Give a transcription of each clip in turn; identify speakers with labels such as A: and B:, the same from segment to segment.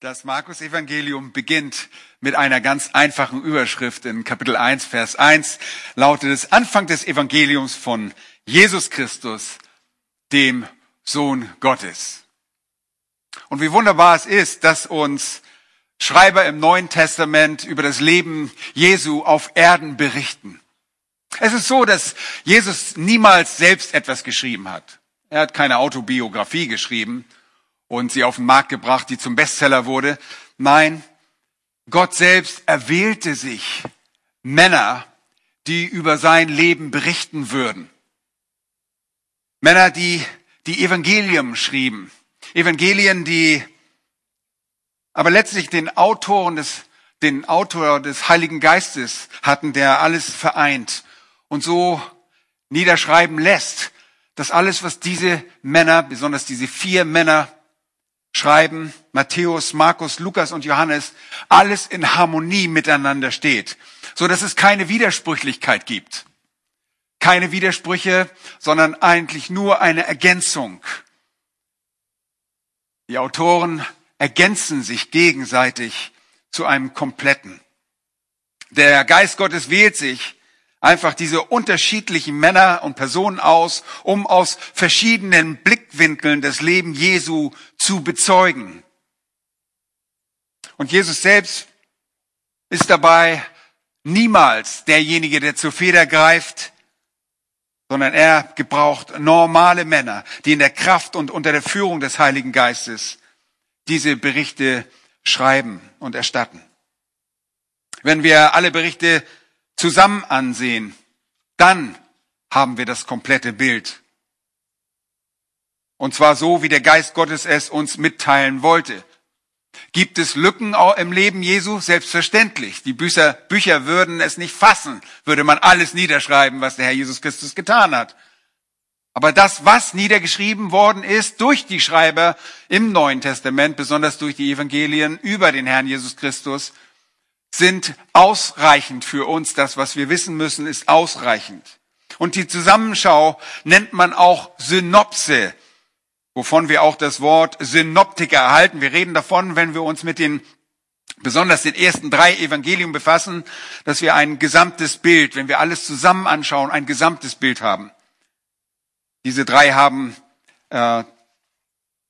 A: Das Markus-Evangelium beginnt mit einer ganz einfachen Überschrift in Kapitel 1, Vers 1, lautet es Anfang des Evangeliums von Jesus Christus, dem Sohn Gottes. Und wie wunderbar es ist, dass uns Schreiber im Neuen Testament über das Leben Jesu auf Erden berichten. Es ist so, dass Jesus niemals selbst etwas geschrieben hat. Er hat keine Autobiografie geschrieben und sie auf den Markt gebracht, die zum Bestseller wurde. Nein, Gott selbst erwählte sich Männer, die über sein Leben berichten würden. Männer, die die Evangelium schrieben. Evangelien, die aber letztlich den Autoren des, den Autor des Heiligen Geistes hatten, der alles vereint und so niederschreiben lässt, dass alles, was diese Männer, besonders diese vier Männer schreiben, Matthäus, Markus, Lukas und Johannes, alles in Harmonie miteinander steht, so dass es keine Widersprüchlichkeit gibt. Keine Widersprüche, sondern eigentlich nur eine Ergänzung. Die Autoren ergänzen sich gegenseitig zu einem Kompletten. Der Geist Gottes wählt sich einfach diese unterschiedlichen Männer und Personen aus, um aus verschiedenen Blickwinkeln das Leben Jesu zu bezeugen. Und Jesus selbst ist dabei niemals derjenige, der zur Feder greift, sondern er gebraucht normale Männer, die in der Kraft und unter der Führung des Heiligen Geistes diese Berichte schreiben und erstatten. Wenn wir alle Berichte zusammen ansehen, dann haben wir das komplette Bild. Und zwar so, wie der Geist Gottes es uns mitteilen wollte. Gibt es Lücken im Leben Jesu? Selbstverständlich. Die Bücher, Bücher würden es nicht fassen, würde man alles niederschreiben, was der Herr Jesus Christus getan hat. Aber das, was niedergeschrieben worden ist durch die Schreiber im Neuen Testament, besonders durch die Evangelien über den Herrn Jesus Christus, sind ausreichend für uns. Das, was wir wissen müssen, ist ausreichend. Und die Zusammenschau nennt man auch Synopse, wovon wir auch das Wort Synoptiker erhalten. Wir reden davon, wenn wir uns mit den besonders den ersten drei Evangelien befassen, dass wir ein gesamtes Bild, wenn wir alles zusammen anschauen, ein gesamtes Bild haben. Diese drei haben äh,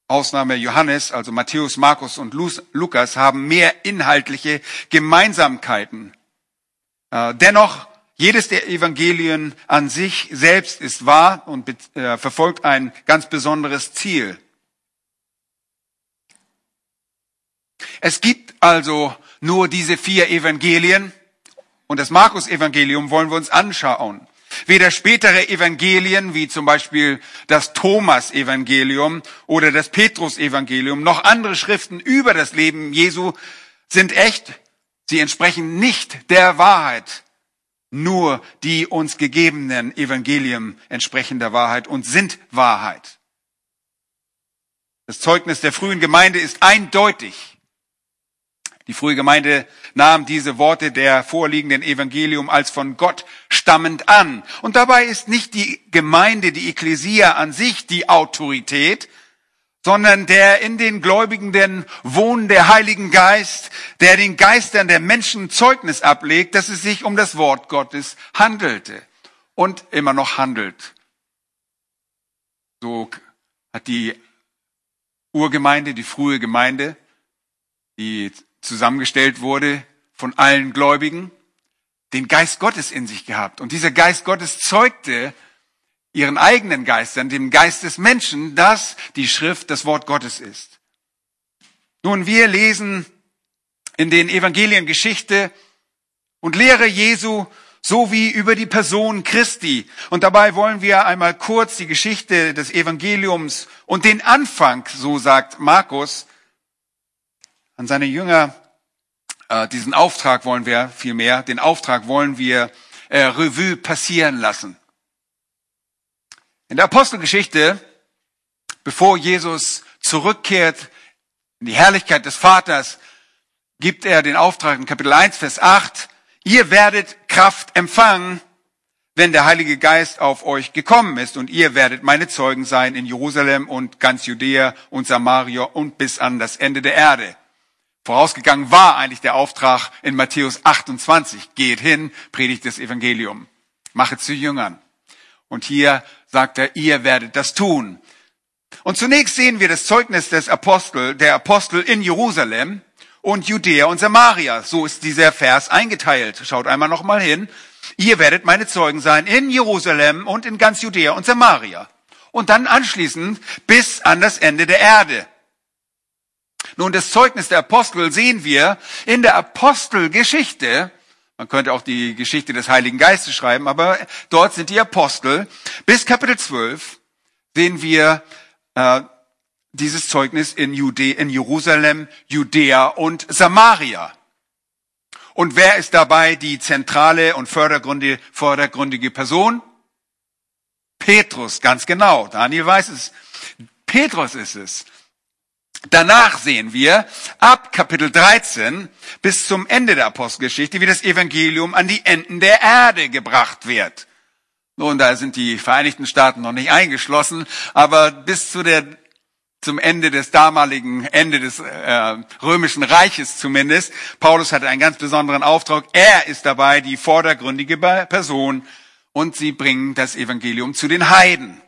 A: Ausnahme Johannes, also Matthäus, Markus und Lukas, haben mehr inhaltliche Gemeinsamkeiten. Äh, dennoch, jedes der Evangelien an sich selbst ist wahr und äh, verfolgt ein ganz besonderes Ziel. Es gibt also nur diese vier Evangelien und das Markus-Evangelium wollen wir uns anschauen. Weder spätere Evangelien wie zum Beispiel das Thomas-Evangelium oder das Petrus-Evangelium noch andere Schriften über das Leben Jesu sind echt. Sie entsprechen nicht der Wahrheit. Nur die uns gegebenen Evangelien entsprechen der Wahrheit und sind Wahrheit. Das Zeugnis der frühen Gemeinde ist eindeutig. Die frühe Gemeinde nahm diese Worte der vorliegenden Evangelium als von Gott stammend an. Und dabei ist nicht die Gemeinde, die Ekklesia an sich die Autorität, sondern der in den Gläubigen denn wohnende Heilige Geist, der den Geistern der Menschen Zeugnis ablegt, dass es sich um das Wort Gottes handelte und immer noch handelt. So hat die Urgemeinde, die frühe Gemeinde, die zusammengestellt wurde von allen Gläubigen, den Geist Gottes in sich gehabt. Und dieser Geist Gottes zeugte ihren eigenen Geistern, dem Geist des Menschen, dass die Schrift das Wort Gottes ist. Nun, wir lesen in den Evangelien Geschichte und Lehre Jesu sowie über die Person Christi. Und dabei wollen wir einmal kurz die Geschichte des Evangeliums und den Anfang, so sagt Markus, an seine Jünger. Äh, diesen Auftrag wollen wir vielmehr, den Auftrag wollen wir äh, Revue passieren lassen. In der Apostelgeschichte, bevor Jesus zurückkehrt in die Herrlichkeit des Vaters, gibt er den Auftrag in Kapitel 1, Vers 8, ihr werdet Kraft empfangen, wenn der Heilige Geist auf euch gekommen ist und ihr werdet meine Zeugen sein in Jerusalem und ganz Judäa und Samaria und bis an das Ende der Erde. Vorausgegangen war eigentlich der Auftrag in Matthäus 28. Geht hin, predigt das Evangelium. Mache zu Jüngern. Und hier sagt er, ihr werdet das tun. Und zunächst sehen wir das Zeugnis des Apostel, der Apostel in Jerusalem und Judäa und Samaria. So ist dieser Vers eingeteilt. Schaut einmal noch mal hin. Ihr werdet meine Zeugen sein in Jerusalem und in ganz Judäa und Samaria. Und dann anschließend bis an das Ende der Erde. Nun, das Zeugnis der Apostel sehen wir in der Apostelgeschichte. Man könnte auch die Geschichte des Heiligen Geistes schreiben, aber dort sind die Apostel. Bis Kapitel 12 sehen wir äh, dieses Zeugnis in, Jude, in Jerusalem, Judäa und Samaria. Und wer ist dabei die zentrale und vordergründige, vordergründige Person? Petrus, ganz genau. Daniel weiß es. Petrus ist es. Danach sehen wir ab Kapitel 13 bis zum Ende der Apostelgeschichte, wie das Evangelium an die Enden der Erde gebracht wird. Nun, da sind die Vereinigten Staaten noch nicht eingeschlossen, aber bis zu der zum Ende des damaligen Ende des äh, römischen Reiches zumindest. Paulus hatte einen ganz besonderen Auftrag. Er ist dabei die vordergründige Person und sie bringen das Evangelium zu den Heiden.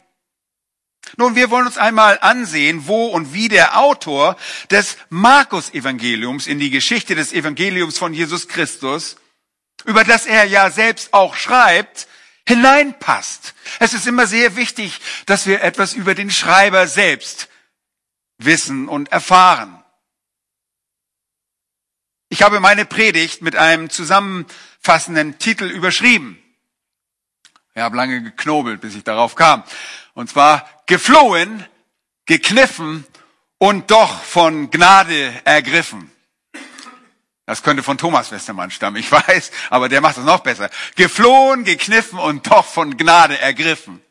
A: Nun, wir wollen uns einmal ansehen, wo und wie der Autor des Markus-Evangeliums in die Geschichte des Evangeliums von Jesus Christus, über das er ja selbst auch schreibt, hineinpasst. Es ist immer sehr wichtig, dass wir etwas über den Schreiber selbst wissen und erfahren. Ich habe meine Predigt mit einem zusammenfassenden Titel überschrieben. Ich habe lange geknobelt, bis ich darauf kam. Und zwar geflohen, gekniffen und doch von Gnade ergriffen. Das könnte von Thomas Westermann stammen, ich weiß, aber der macht es noch besser. Geflohen, gekniffen und doch von Gnade ergriffen.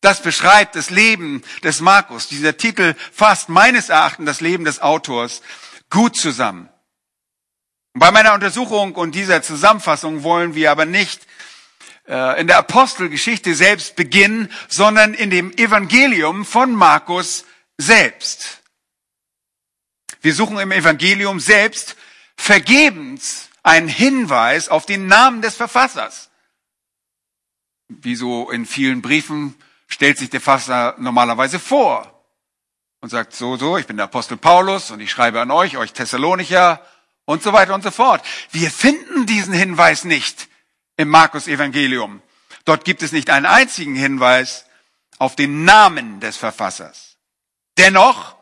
A: Das beschreibt das Leben des Markus. Dieser Titel fasst meines Erachtens das Leben des Autors gut zusammen. Bei meiner Untersuchung und dieser Zusammenfassung wollen wir aber nicht in der Apostelgeschichte selbst beginnen, sondern in dem Evangelium von Markus selbst. Wir suchen im Evangelium selbst vergebens einen Hinweis auf den Namen des Verfassers. Wie so in vielen Briefen stellt sich der Verfasser normalerweise vor und sagt so, so, ich bin der Apostel Paulus und ich schreibe an euch, euch Thessalonicher und so weiter und so fort. Wir finden diesen Hinweis nicht im Markus Evangelium. Dort gibt es nicht einen einzigen Hinweis auf den Namen des Verfassers. Dennoch,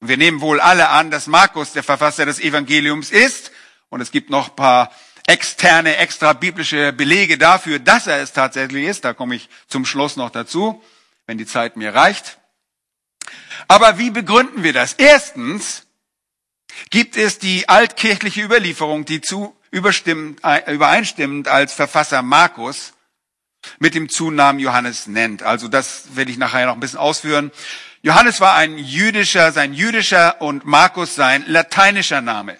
A: wir nehmen wohl alle an, dass Markus der Verfasser des Evangeliums ist, und es gibt noch ein paar externe, extra biblische Belege dafür, dass er es tatsächlich ist. Da komme ich zum Schluss noch dazu, wenn die Zeit mir reicht. Aber wie begründen wir das? Erstens gibt es die altkirchliche Überlieferung, die zu übereinstimmend als Verfasser Markus mit dem Zunamen Johannes nennt. Also das werde ich nachher noch ein bisschen ausführen. Johannes war ein jüdischer, sein jüdischer und Markus sein lateinischer Name.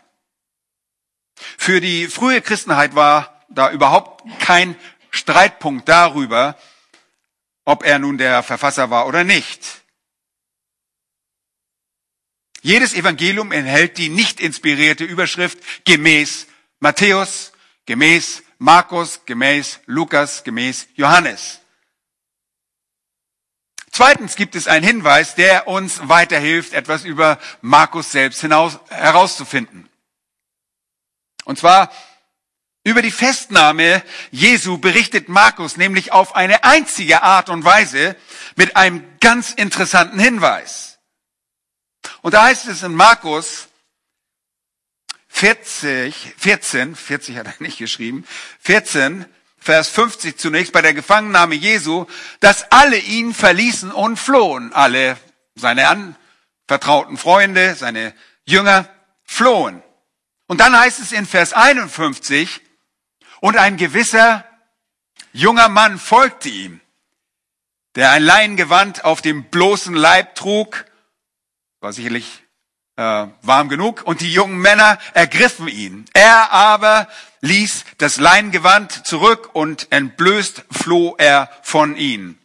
A: Für die frühe Christenheit war da überhaupt kein Streitpunkt darüber, ob er nun der Verfasser war oder nicht. Jedes Evangelium enthält die nicht inspirierte Überschrift gemäß Matthäus, gemäß Markus, gemäß Lukas, gemäß Johannes. Zweitens gibt es einen Hinweis, der uns weiterhilft, etwas über Markus selbst hinaus, herauszufinden. Und zwar über die Festnahme Jesu berichtet Markus nämlich auf eine einzige Art und Weise mit einem ganz interessanten Hinweis. Und da heißt es in Markus 40, 14, 40 hat er nicht geschrieben, 14, Vers 50 zunächst bei der Gefangennahme Jesu, dass alle ihn verließen und flohen. Alle seine anvertrauten Freunde, seine Jünger flohen. Und dann heißt es in Vers 51, und ein gewisser junger Mann folgte ihm, der ein Leinengewand auf dem bloßen Leib trug, war sicherlich äh, warm genug, und die jungen Männer ergriffen ihn. Er aber ließ das Leinengewand zurück und entblößt floh er von ihnen.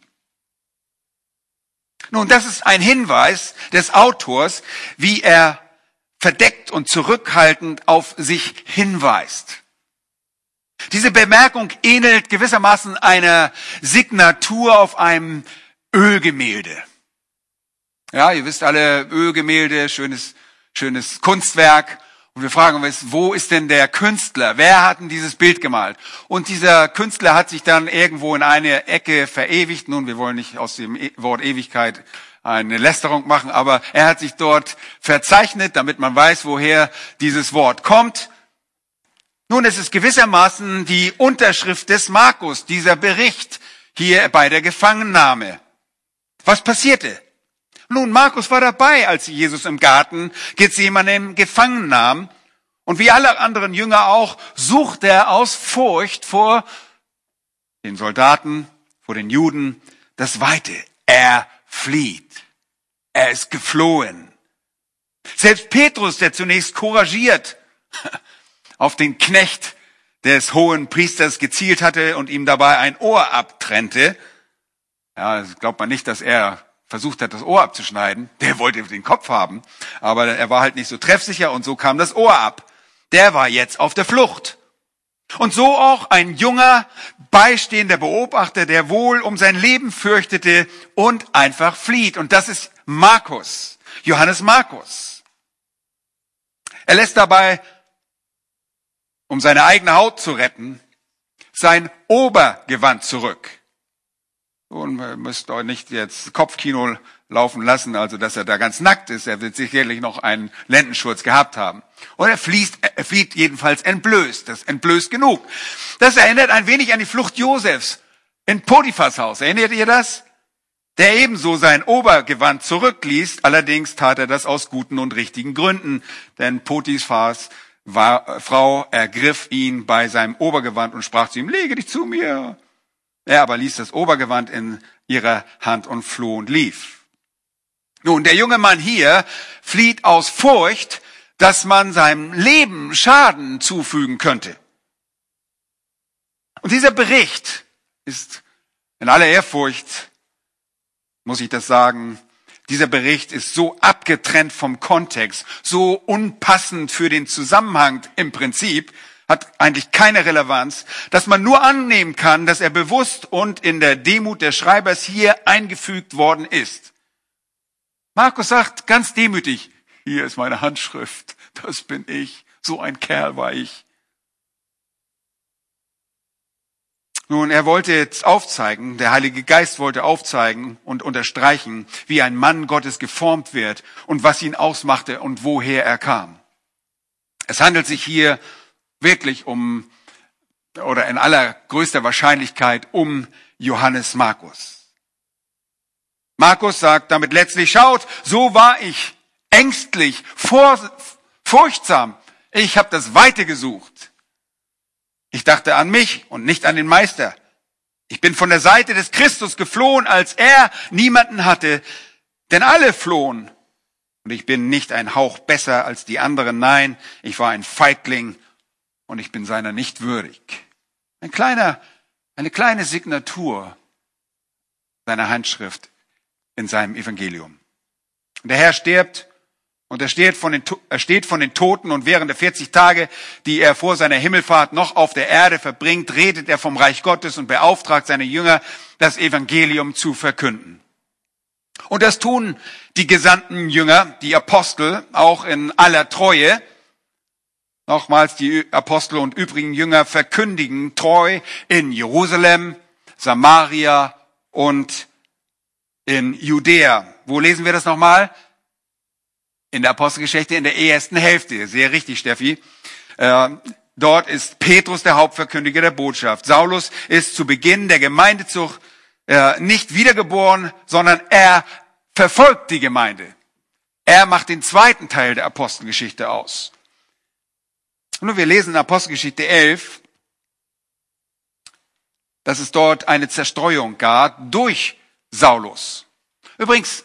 A: Nun, das ist ein Hinweis des Autors, wie er verdeckt und zurückhaltend auf sich hinweist. Diese Bemerkung ähnelt gewissermaßen einer Signatur auf einem Ölgemälde. Ja, ihr wisst alle, Ölgemälde, schönes, schönes Kunstwerk. Und wir fragen uns, wo ist denn der Künstler? Wer hat denn dieses Bild gemalt? Und dieser Künstler hat sich dann irgendwo in eine Ecke verewigt. Nun, wir wollen nicht aus dem e- Wort Ewigkeit eine Lästerung machen, aber er hat sich dort verzeichnet, damit man weiß, woher dieses Wort kommt. Nun, es ist gewissermaßen die Unterschrift des Markus, dieser Bericht hier bei der Gefangennahme. Was passierte? Nun, Markus war dabei, als Jesus im Garten Gethsemane gefangen nahm. Und wie alle anderen Jünger auch, sucht er aus Furcht vor den Soldaten, vor den Juden das Weite. Er flieht. Er ist geflohen. Selbst Petrus, der zunächst couragiert auf den Knecht des hohen Priesters gezielt hatte und ihm dabei ein Ohr abtrennte, ja, glaubt man nicht, dass er versucht hat, das Ohr abzuschneiden. Der wollte den Kopf haben, aber er war halt nicht so treffsicher und so kam das Ohr ab. Der war jetzt auf der Flucht. Und so auch ein junger, beistehender Beobachter, der wohl um sein Leben fürchtete und einfach flieht. Und das ist Markus, Johannes Markus. Er lässt dabei, um seine eigene Haut zu retten, sein Obergewand zurück. Und man müsst euch nicht jetzt Kopfkino laufen lassen, also dass er da ganz nackt ist. Er wird sicherlich noch einen Lendenschurz gehabt haben. Und er fließt, er flieht jedenfalls entblößt. Das ist entblößt genug. Das erinnert ein wenig an die Flucht Josefs in Potiphas Haus. Erinnert ihr das? Der ebenso sein Obergewand zurückließ. Allerdings tat er das aus guten und richtigen Gründen. Denn Potiphas war, Frau ergriff ihn bei seinem Obergewand und sprach zu ihm, lege dich zu mir. Er aber ließ das Obergewand in ihrer Hand und floh und lief. Nun, der junge Mann hier flieht aus Furcht, dass man seinem Leben Schaden zufügen könnte. Und dieser Bericht ist in aller Ehrfurcht, muss ich das sagen, dieser Bericht ist so abgetrennt vom Kontext, so unpassend für den Zusammenhang im Prinzip, hat eigentlich keine Relevanz, dass man nur annehmen kann, dass er bewusst und in der Demut des Schreibers hier eingefügt worden ist. Markus sagt ganz demütig, hier ist meine Handschrift, das bin ich, so ein Kerl war ich. Nun, er wollte jetzt aufzeigen, der Heilige Geist wollte aufzeigen und unterstreichen, wie ein Mann Gottes geformt wird und was ihn ausmachte und woher er kam. Es handelt sich hier wirklich um, oder in allergrößter Wahrscheinlichkeit um Johannes Markus. Markus sagt damit letztlich, schaut, so war ich ängstlich, vor, furchtsam. Ich habe das Weite gesucht. Ich dachte an mich und nicht an den Meister. Ich bin von der Seite des Christus geflohen, als er niemanden hatte, denn alle flohen. Und ich bin nicht ein Hauch besser als die anderen. Nein, ich war ein Feigling und ich bin seiner nicht würdig. Ein kleiner, eine kleine Signatur seiner Handschrift in seinem Evangelium. der Herr stirbt und er steht, von den, er steht von den Toten und während der 40 Tage, die er vor seiner Himmelfahrt noch auf der Erde verbringt, redet er vom Reich Gottes und beauftragt seine Jünger, das Evangelium zu verkünden. Und das tun die gesandten Jünger, die Apostel, auch in aller Treue. Nochmals, die Apostel und übrigen Jünger verkündigen treu in Jerusalem, Samaria und in Judäa. Wo lesen wir das nochmal? In der Apostelgeschichte in der ersten Hälfte. Sehr richtig, Steffi. Äh, dort ist Petrus der Hauptverkündiger der Botschaft. Saulus ist zu Beginn der Gemeindezucht äh, nicht wiedergeboren, sondern er verfolgt die Gemeinde. Er macht den zweiten Teil der Apostelgeschichte aus. Nun, wir lesen in Apostelgeschichte 11, dass es dort eine Zerstreuung gab durch Saulus. Übrigens,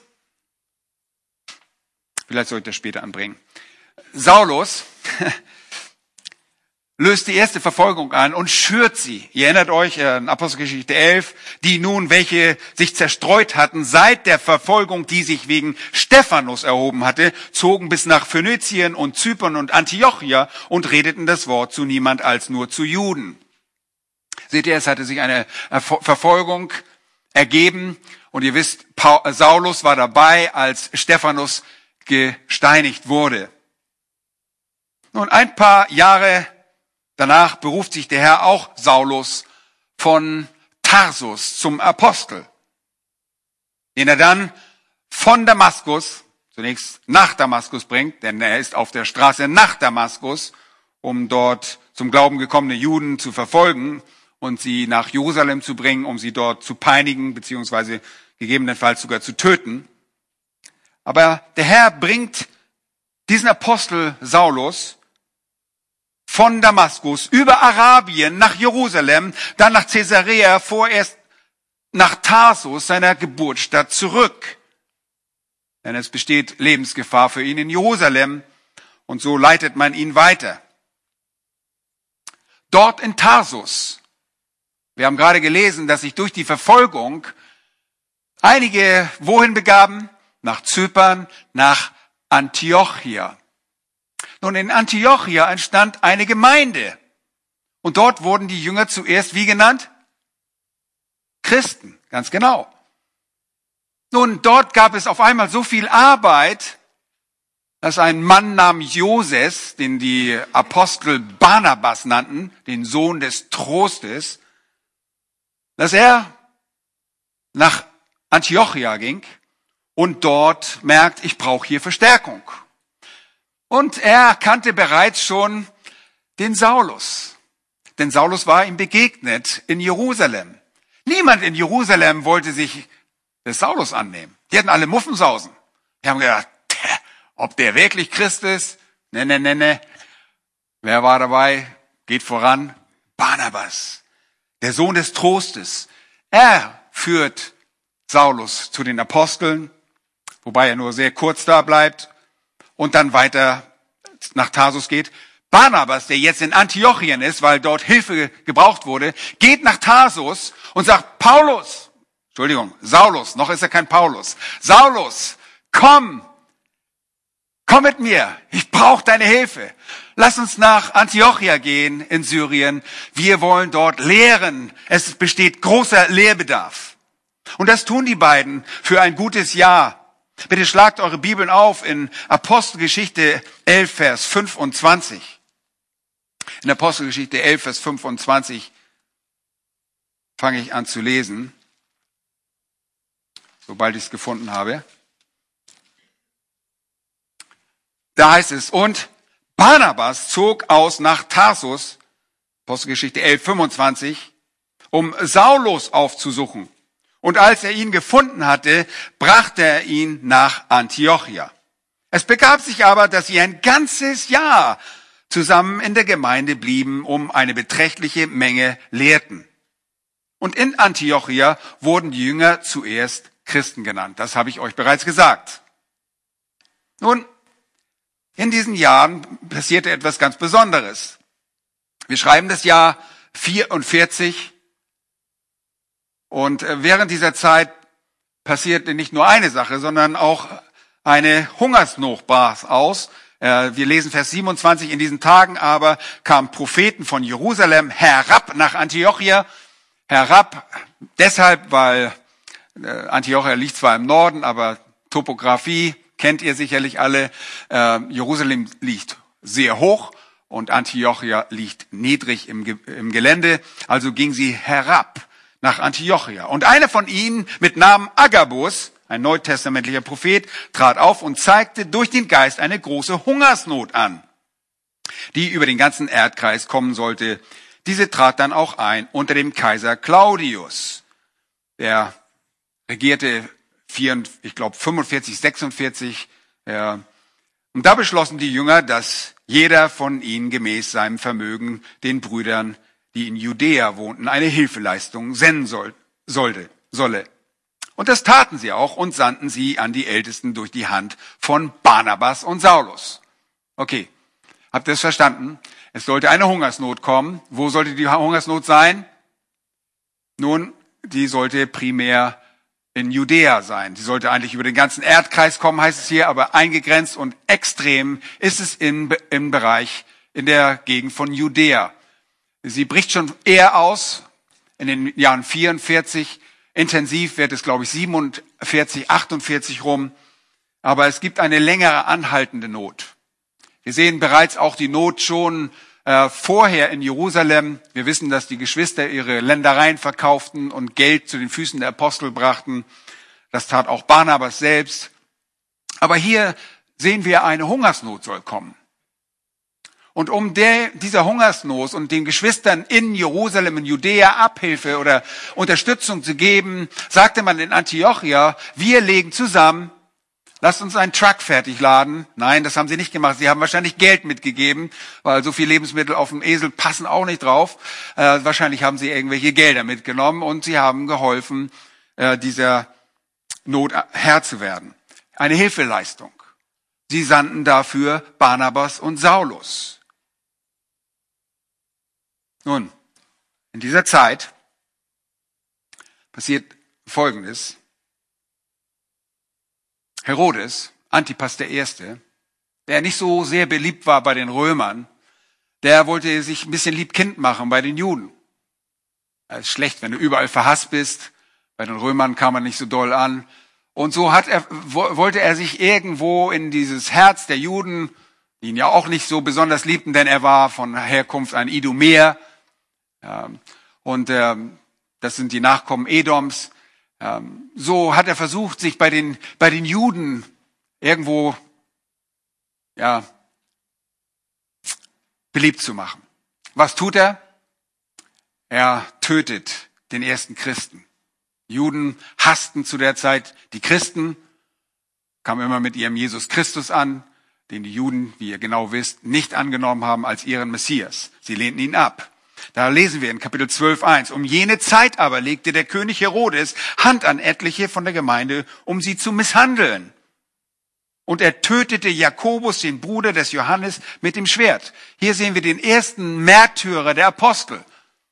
A: vielleicht soll ich das später anbringen. Saulus löst die erste Verfolgung an und schürt sie. Ihr erinnert euch an Apostelgeschichte 11, die nun, welche sich zerstreut hatten seit der Verfolgung, die sich wegen Stephanus erhoben hatte, zogen bis nach Phönizien und Zypern und Antiochia und redeten das Wort zu niemand als nur zu Juden. Seht ihr, es hatte sich eine Verfolgung ergeben und ihr wisst, Saulus war dabei, als Stephanus gesteinigt wurde. Nun, ein paar Jahre Danach beruft sich der Herr auch Saulus von Tarsus zum Apostel, den er dann von Damaskus zunächst nach Damaskus bringt, denn er ist auf der Straße nach Damaskus, um dort zum Glauben gekommene Juden zu verfolgen und sie nach Jerusalem zu bringen, um sie dort zu peinigen, beziehungsweise gegebenenfalls sogar zu töten. Aber der Herr bringt diesen Apostel Saulus von Damaskus über Arabien nach Jerusalem, dann nach Caesarea, vorerst nach Tarsus, seiner Geburtsstadt, zurück. Denn es besteht Lebensgefahr für ihn in Jerusalem und so leitet man ihn weiter. Dort in Tarsus, wir haben gerade gelesen, dass sich durch die Verfolgung einige wohin begaben? Nach Zypern, nach Antiochia. Nun, in Antiochia entstand eine Gemeinde. Und dort wurden die Jünger zuerst wie genannt? Christen, ganz genau. Nun, dort gab es auf einmal so viel Arbeit, dass ein Mann namens Joses, den die Apostel Barnabas nannten, den Sohn des Trostes, dass er nach Antiochia ging und dort merkt, ich brauche hier Verstärkung. Und er kannte bereits schon den Saulus. Denn Saulus war ihm begegnet in Jerusalem. Niemand in Jerusalem wollte sich des Saulus annehmen. Die hatten alle Muffensausen. Die haben gedacht, ob der wirklich Christ ist? Ne, ne, ne, ne. Wer war dabei? Geht voran. Barnabas, der Sohn des Trostes. Er führt Saulus zu den Aposteln, wobei er nur sehr kurz da bleibt und dann weiter nach Tarsus geht. Barnabas, der jetzt in Antiochien ist, weil dort Hilfe gebraucht wurde, geht nach Tarsus und sagt, Paulus, Entschuldigung, Saulus, noch ist er kein Paulus, Saulus, komm, komm mit mir, ich brauche deine Hilfe. Lass uns nach Antiochia gehen in Syrien. Wir wollen dort lehren. Es besteht großer Lehrbedarf. Und das tun die beiden für ein gutes Jahr. Bitte schlagt eure Bibeln auf in Apostelgeschichte 11, Vers 25. In Apostelgeschichte 11, Vers 25 fange ich an zu lesen, sobald ich es gefunden habe. Da heißt es, und Barnabas zog aus nach Tarsus, Apostelgeschichte 11, 25, um Saulus aufzusuchen. Und als er ihn gefunden hatte, brachte er ihn nach Antiochia. Es begab sich aber, dass sie ein ganzes Jahr zusammen in der Gemeinde blieben, um eine beträchtliche Menge lehrten. Und in Antiochia wurden die Jünger zuerst Christen genannt. Das habe ich euch bereits gesagt. Nun, in diesen Jahren passierte etwas ganz Besonderes. Wir schreiben das Jahr 44 und äh, während dieser Zeit passierte nicht nur eine Sache, sondern auch eine Hungersnot brach aus. Äh, wir lesen Vers 27, in diesen Tagen aber kamen Propheten von Jerusalem herab nach Antiochia. Herab deshalb, weil äh, Antiochia liegt zwar im Norden, aber Topografie kennt ihr sicherlich alle. Jerusalem liegt sehr hoch und Antiochia liegt niedrig im, Gelände. Also ging sie herab nach Antiochia. Und einer von ihnen mit Namen Agabus, ein neutestamentlicher Prophet, trat auf und zeigte durch den Geist eine große Hungersnot an, die über den ganzen Erdkreis kommen sollte. Diese trat dann auch ein unter dem Kaiser Claudius. Der regierte, ich glaube, 45, 46. Ja. Und da beschlossen die Jünger, dass jeder von ihnen gemäß seinem Vermögen den Brüdern die in Judäa wohnten, eine Hilfeleistung senden soll, sollte, solle. Und das taten sie auch und sandten sie an die Ältesten durch die Hand von Barnabas und Saulus. Okay, habt ihr es verstanden? Es sollte eine Hungersnot kommen. Wo sollte die Hungersnot sein? Nun, die sollte primär in Judäa sein. Die sollte eigentlich über den ganzen Erdkreis kommen, heißt es hier, aber eingegrenzt und extrem ist es in, im Bereich, in der Gegend von Judäa. Sie bricht schon eher aus in den Jahren 44. Intensiv wird es, glaube ich, 47, 48 rum. Aber es gibt eine längere anhaltende Not. Wir sehen bereits auch die Not schon äh, vorher in Jerusalem. Wir wissen, dass die Geschwister ihre Ländereien verkauften und Geld zu den Füßen der Apostel brachten. Das tat auch Barnabas selbst. Aber hier sehen wir, eine Hungersnot soll kommen. Und um der, dieser Hungersnot und den Geschwistern in Jerusalem, in Judäa Abhilfe oder Unterstützung zu geben, sagte man in Antiochia, wir legen zusammen lasst uns einen Truck fertig laden. Nein, das haben sie nicht gemacht. Sie haben wahrscheinlich Geld mitgegeben, weil so viel Lebensmittel auf dem Esel passen auch nicht drauf. Äh, wahrscheinlich haben sie irgendwelche Gelder mitgenommen und sie haben geholfen, äh, dieser Not Herr zu werden. Eine Hilfeleistung. Sie sandten dafür Barnabas und Saulus. Nun, in dieser Zeit passiert Folgendes. Herodes, Antipas der Erste, der nicht so sehr beliebt war bei den Römern, der wollte sich ein bisschen Liebkind machen bei den Juden. Es ist schlecht, wenn du überall verhasst bist. Bei den Römern kam er nicht so doll an. Und so hat er, wollte er sich irgendwo in dieses Herz der Juden, die ihn ja auch nicht so besonders liebten, denn er war von Herkunft ein Idumäer. Und ähm, das sind die Nachkommen Edoms. Ähm, so hat er versucht, sich bei den, bei den Juden irgendwo, ja, beliebt zu machen. Was tut er? Er tötet den ersten Christen. Juden hassten zu der Zeit die Christen, kamen immer mit ihrem Jesus Christus an, den die Juden, wie ihr genau wisst, nicht angenommen haben als ihren Messias. Sie lehnten ihn ab. Da lesen wir in Kapitel 12, 1. Um jene Zeit aber legte der König Herodes Hand an etliche von der Gemeinde, um sie zu misshandeln. Und er tötete Jakobus, den Bruder des Johannes, mit dem Schwert. Hier sehen wir den ersten Märtyrer der Apostel.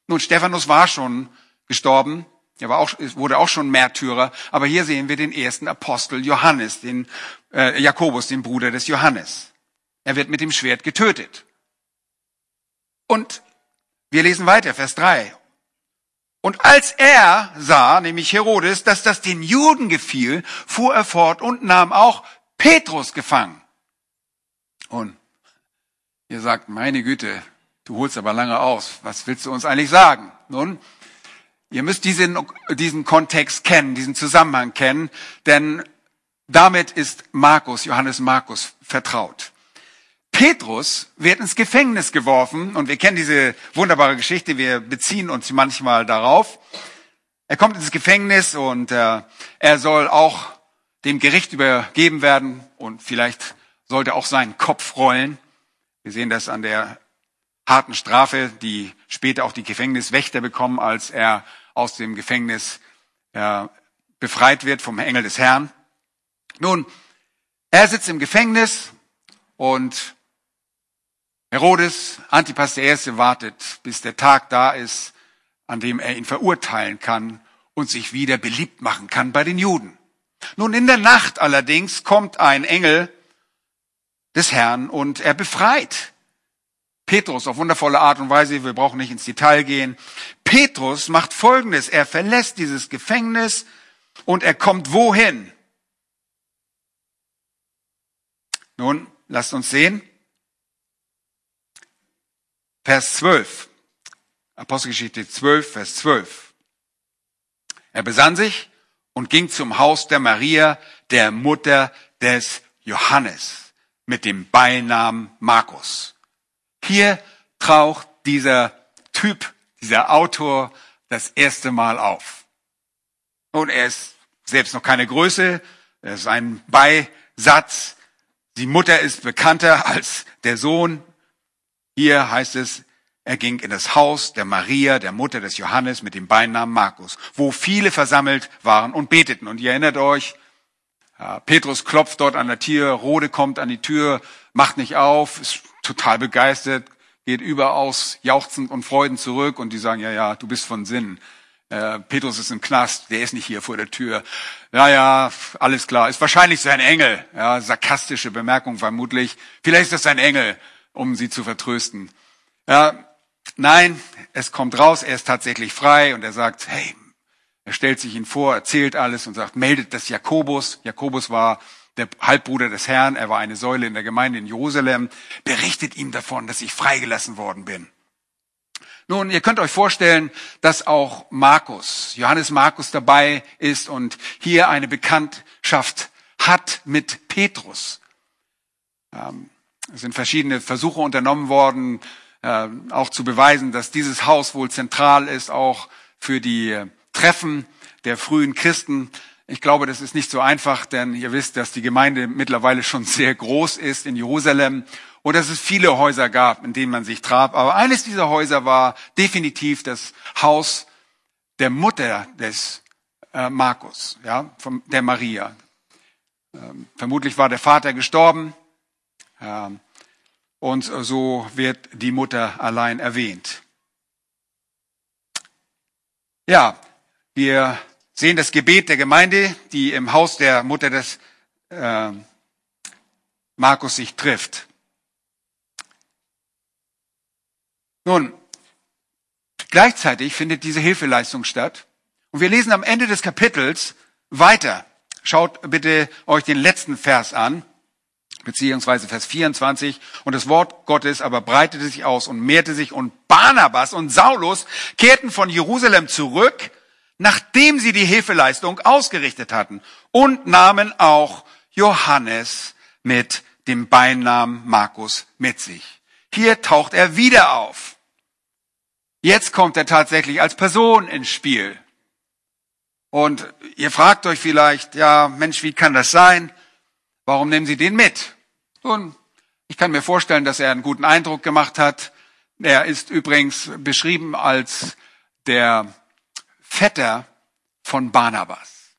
A: Nun, Stephanus war schon gestorben. Er war auch, wurde auch schon Märtyrer. Aber hier sehen wir den ersten Apostel Johannes, den äh, Jakobus, den Bruder des Johannes. Er wird mit dem Schwert getötet. Und wir lesen weiter, Vers 3. Und als er sah, nämlich Herodes, dass das den Juden gefiel, fuhr er fort und nahm auch Petrus gefangen. Und ihr sagt, meine Güte, du holst aber lange aus. Was willst du uns eigentlich sagen? Nun, ihr müsst diesen, diesen Kontext kennen, diesen Zusammenhang kennen, denn damit ist Markus, Johannes Markus vertraut. Petrus wird ins Gefängnis geworfen und wir kennen diese wunderbare Geschichte, wir beziehen uns manchmal darauf. Er kommt ins Gefängnis und äh, er soll auch dem Gericht übergeben werden und vielleicht sollte auch seinen Kopf rollen. Wir sehen das an der harten Strafe, die später auch die Gefängniswächter bekommen, als er aus dem Gefängnis äh, befreit wird vom Engel des Herrn. Nun, er sitzt im Gefängnis und Herodes, Antipas Erste, wartet, bis der Tag da ist, an dem er ihn verurteilen kann und sich wieder beliebt machen kann bei den Juden. Nun, in der Nacht allerdings kommt ein Engel des Herrn und er befreit Petrus auf wundervolle Art und Weise. Wir brauchen nicht ins Detail gehen. Petrus macht Folgendes. Er verlässt dieses Gefängnis und er kommt wohin? Nun, lasst uns sehen. Vers 12. Apostelgeschichte 12, Vers 12. Er besann sich und ging zum Haus der Maria, der Mutter des Johannes, mit dem Beinamen Markus. Hier taucht dieser Typ, dieser Autor das erste Mal auf. Und er ist selbst noch keine Größe, er ist ein Beisatz. Die Mutter ist bekannter als der Sohn hier heißt es, er ging in das Haus der Maria, der Mutter des Johannes, mit dem Beinamen Markus, wo viele versammelt waren und beteten. Und ihr erinnert euch, Petrus klopft dort an der Tür, Rode kommt an die Tür, macht nicht auf, ist total begeistert, geht überaus jauchzend und freudend zurück und die sagen, ja, ja, du bist von Sinn. Äh, Petrus ist im Knast, der ist nicht hier vor der Tür. Ja, ja, alles klar. Ist wahrscheinlich sein Engel. Ja, sarkastische Bemerkung vermutlich. Vielleicht ist das sein Engel, um sie zu vertrösten. Ja, nein, es kommt raus, er ist tatsächlich frei und er sagt, hey, er stellt sich ihn vor, erzählt alles und sagt, meldet das Jakobus. Jakobus war der Halbbruder des Herrn, er war eine Säule in der Gemeinde in Jerusalem, berichtet ihm davon, dass ich freigelassen worden bin. Nun, ihr könnt euch vorstellen, dass auch Markus, Johannes Markus dabei ist und hier eine Bekanntschaft hat mit Petrus. Ähm, es sind verschiedene Versuche unternommen worden, äh, auch zu beweisen, dass dieses Haus wohl zentral ist, auch für die äh, Treffen der frühen Christen. Ich glaube, das ist nicht so einfach, denn ihr wisst, dass die Gemeinde mittlerweile schon sehr groß ist in Jerusalem und dass es viele Häuser gab, in denen man sich traf. Aber eines dieser Häuser war definitiv das Haus der Mutter des äh, Markus, ja, von der Maria. Ähm, vermutlich war der Vater gestorben und so wird die Mutter allein erwähnt. Ja, wir sehen das Gebet der Gemeinde, die im Haus der Mutter des äh, Markus sich trifft. Nun, gleichzeitig findet diese Hilfeleistung statt. Und wir lesen am Ende des Kapitels weiter. Schaut bitte euch den letzten Vers an, beziehungsweise Vers 24. Und das Wort Gottes aber breitete sich aus und mehrte sich und Barnabas und Saulus kehrten von Jerusalem zurück, nachdem sie die Hilfeleistung ausgerichtet hatten und nahmen auch Johannes mit dem Beinamen Markus mit sich. Hier taucht er wieder auf. Jetzt kommt er tatsächlich als Person ins Spiel. Und ihr fragt euch vielleicht, ja, Mensch, wie kann das sein? Warum nehmen Sie den mit? Nun, ich kann mir vorstellen, dass er einen guten Eindruck gemacht hat. Er ist übrigens beschrieben als der Vetter von Barnabas.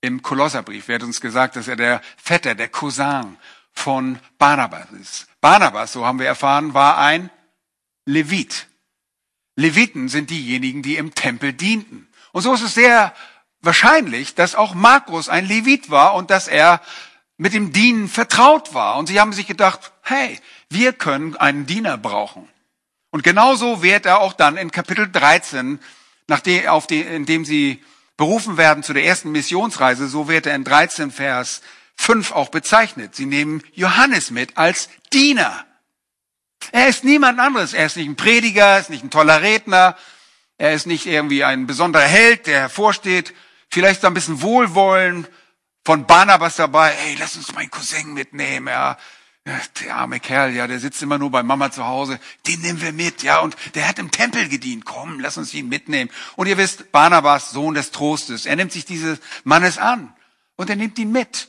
A: Im Kolosserbrief wird uns gesagt, dass er der Vetter, der Cousin von Barnabas ist. Barnabas, so haben wir erfahren, war ein Levit. Leviten sind diejenigen, die im Tempel dienten. Und so ist es sehr wahrscheinlich, dass auch Markus ein Levit war und dass er mit dem Dienen vertraut war. Und sie haben sich gedacht, hey, wir können einen Diener brauchen. Und genauso wird er auch dann in Kapitel 13, nachdem, auf die, in dem sie berufen werden zu der ersten Missionsreise, so wird er in 13 Vers 5 auch bezeichnet. Sie nehmen Johannes mit als Diener. Er ist niemand anderes. Er ist nicht ein Prediger, er ist nicht ein toller Redner, er ist nicht irgendwie ein besonderer Held, der hervorsteht. Vielleicht ein bisschen Wohlwollen von Barnabas dabei. Hey, lass uns meinen Cousin mitnehmen, ja. Der arme Kerl, ja, der sitzt immer nur bei Mama zu Hause. Den nehmen wir mit, ja. Und der hat im Tempel gedient. Komm, lass uns ihn mitnehmen. Und ihr wisst, Barnabas, Sohn des Trostes, er nimmt sich dieses Mannes an. Und er nimmt ihn mit.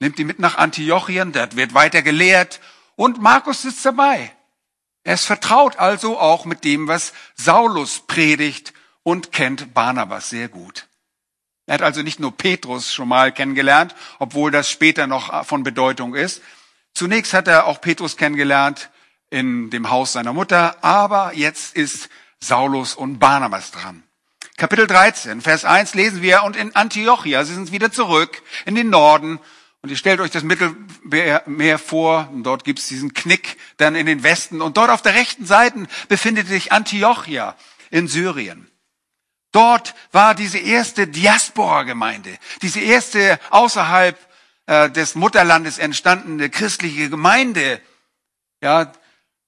A: Nimmt ihn mit nach Antiochien, dort wird weiter gelehrt. Und Markus sitzt dabei. Er ist vertraut also auch mit dem, was Saulus predigt und kennt Barnabas sehr gut. Er hat also nicht nur Petrus schon mal kennengelernt, obwohl das später noch von Bedeutung ist. Zunächst hat er auch Petrus kennengelernt in dem Haus seiner Mutter, aber jetzt ist Saulus und Barnabas dran. Kapitel 13, Vers 1 lesen wir, und in Antiochia, sie sind wieder zurück in den Norden, und ihr stellt euch das Mittelmeer vor, und dort gibt es diesen Knick dann in den Westen. Und dort auf der rechten Seite befindet sich Antiochia in Syrien. Dort war diese erste Diaspora-Gemeinde, diese erste außerhalb äh, des Mutterlandes entstandene christliche Gemeinde, ja,